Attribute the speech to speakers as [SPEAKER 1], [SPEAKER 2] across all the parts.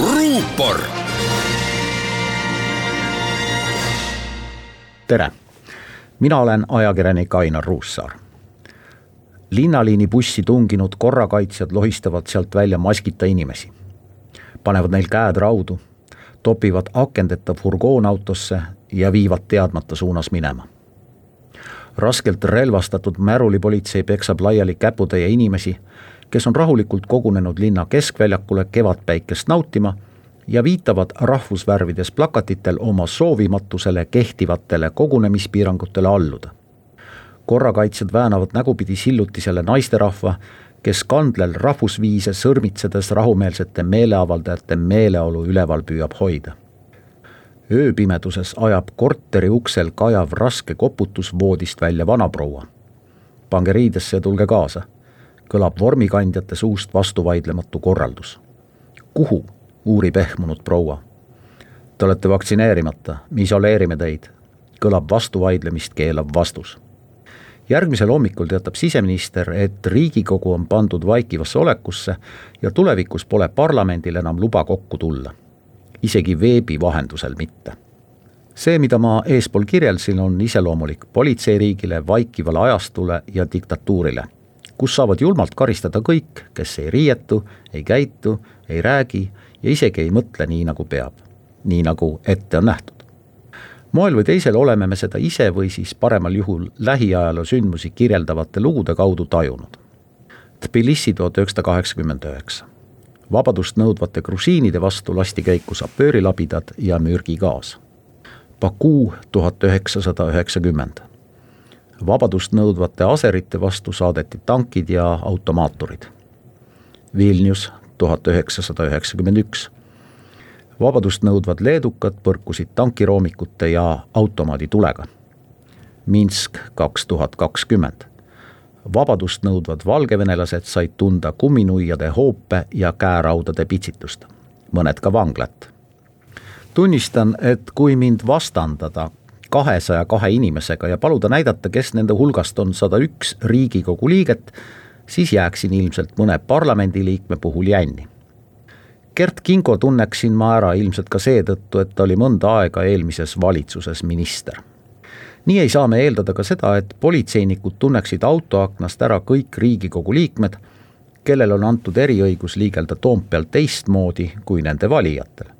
[SPEAKER 1] ruupor.
[SPEAKER 2] tere, mina olen ajakirjanik Ainar Ruussaar. linnaliini bussi tunginud korrakaitsjad lohistavad sealt välja maskita inimesi. panevad neil käed raudu, topivad akendeta furgoonautosse ja viivad teadmata suunas minema raskelt relvastatud märulipolitsei peksab laiali käputäie inimesi kes on rahulikult kogunenud linna keskväljakule kevadpäikest nautima ja viitavad rahvusvärvides plakatitel oma soovimatusele kehtivatele kogunemispiirangutele alluda. korrakaitsjad väänavad nägupidi sillutisele naisterahva, kes kandlel rahvusviise sõrmitsedes rahumeelsete meeleavaldajate meeleolu üleval püüab hoida. ööpimeduses ajab korteri uksel kajav raske koputus voodist välja vanaproua. pange riidesse ja tulge kaasa kõlab vormikandjate suust vastuvaidlematu korraldus. kuhu, uurib ehmunud proua. Te olete vaktsineerimata, me isoleerime teid, kõlab vastuvaidlemist keelav vastus. järgmisel hommikul teatab siseminister, et Riigikogu on pandud vaikivasse olekusse ja tulevikus pole parlamendil enam luba kokku tulla. isegi veebi vahendusel mitte see, mida ma eespool kirjeldasin, on iseloomulik politseiriigile, vaikivale ajastule ja diktatuurile kus saavad julmalt karistada kõik, kes ei riietu, ei käitu, ei räägi ja isegi ei mõtle nii, nagu peab. nii, nagu ette on nähtud. moel või teisel oleme me seda ise või siis paremal juhul lähiajaloo sündmusi kirjeldavate lugude kaudu tajunud. Tbilisi tuhat üheksasada kaheksakümmend üheksa. vabadust nõudvate grusiinide vastu lasti käiku sapöörilabidad ja mürgigaas. Baku tuhat üheksasada üheksakümmend vabadust nõudvate aserite vastu saadeti tankid ja automaaturid. Vilnius tuhat üheksasada üheksakümmend üks. vabadust nõudvad leedukad põrkusid tankiroomikute ja automaaditulega. Minsk kaks tuhat kakskümmend. vabadust nõudvad valgevenelased said tunda kumminuiade hoope ja käeraudade pitsitust, mõned ka vanglat tunnistan, et kui mind vastandada kahesaja kahe inimesega ja paluda näidata, kes nende hulgast on sada üks Riigikogu liiget, siis jääksin ilmselt mõne parlamendiliikme puhul jänni. Gert Kingo tunneksin ma ära ilmselt ka seetõttu, et ta oli mõnda aega eelmises valitsuses minister. nii ei saa me eeldada ka seda, et politseinikud tunneksid autoaknast ära kõik Riigikogu liikmed, kellel on antud eriõigus liigelda Toompeal teistmoodi kui nende valijatel.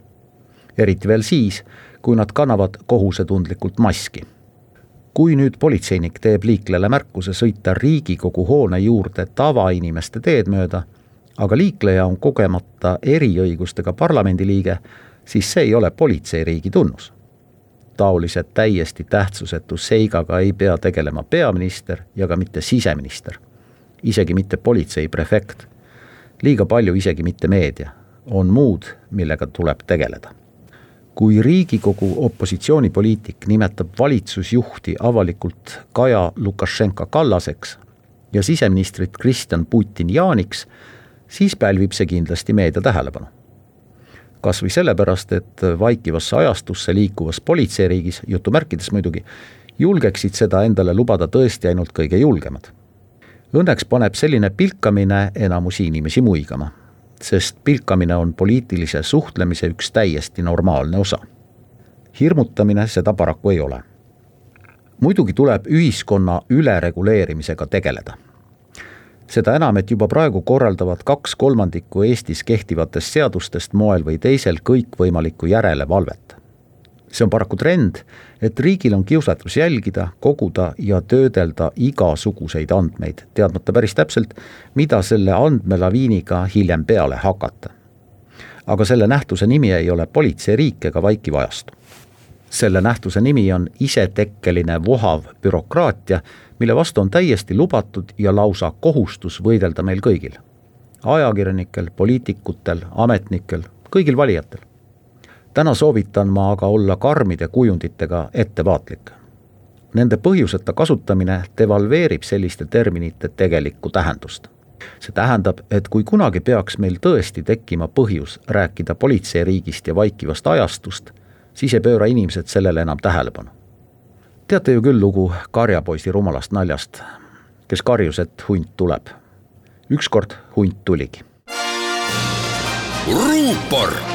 [SPEAKER 2] Eriti veel siis, kui nad kannavad kohusetundlikult maski. kui nüüd politseinik teeb liiklejale märkuse sõita Riigikogu hoone juurde tavainimeste teed mööda, aga liikleja on kogemata eriõigustega parlamendiliige, siis see ei ole politseiriigi tunnus. taolise täiesti tähtsusetu seigaga ei pea tegelema peaminister ja ka mitte siseminister, isegi mitte politseiprefekt, liiga palju isegi mitte meedia, on muud, millega tuleb tegeleda kui Riigikogu opositsioonipoliitik nimetab valitsusjuhti avalikult Kaja Lukašenka Kallaseks ja siseministrit Kristjan Putin Jaaniks, siis pälvib see kindlasti meedia tähelepanu. kas või sellepärast, et vaikivasse ajastusse liikuvas politseiriigis, jutumärkides muidugi, julgeksid seda endale lubada tõesti ainult kõige julgemad. Õnneks paneb selline pilkamine enamusi inimesi muigama sest pilkamine on poliitilise suhtlemise üks täiesti normaalne osa. hirmutamine seda paraku ei ole. muidugi tuleb ühiskonna ülereguleerimisega tegeleda. seda enam, et juba praegu korraldavad kaks kolmandikku Eestis kehtivatest seadustest moel või teisel kõikvõimalikku järelevalvet see on paraku trend, et riigil on kiusatus jälgida, koguda ja töödelda igasuguseid andmeid, teadmata päris täpselt, mida selle andmelaviiniga hiljem peale hakata. aga selle nähtuse nimi ei ole politseiriik ega vaikiv ajastu. selle nähtuse nimi on isetekkeline vohav bürokraatia, mille vastu on täiesti lubatud ja lausa kohustus võidelda meil kõigil. ajakirjanikel, poliitikutel, ametnikel, kõigil valijatel täna soovitan ma aga olla karmide kujunditega ettevaatlik. Nende põhjuseta kasutamine devalveerib selliste terminite tegelikku tähendust. see tähendab, et kui kunagi peaks meil tõesti tekkima põhjus rääkida politseiriigist ja vaikivast ajastust, siis ei pööra inimesed sellele enam tähelepanu. teate ju küll lugu karjapoisi rumalast naljast, kes karjus, et hunt tuleb. ükskord hunt tuligi.
[SPEAKER 1] ruupor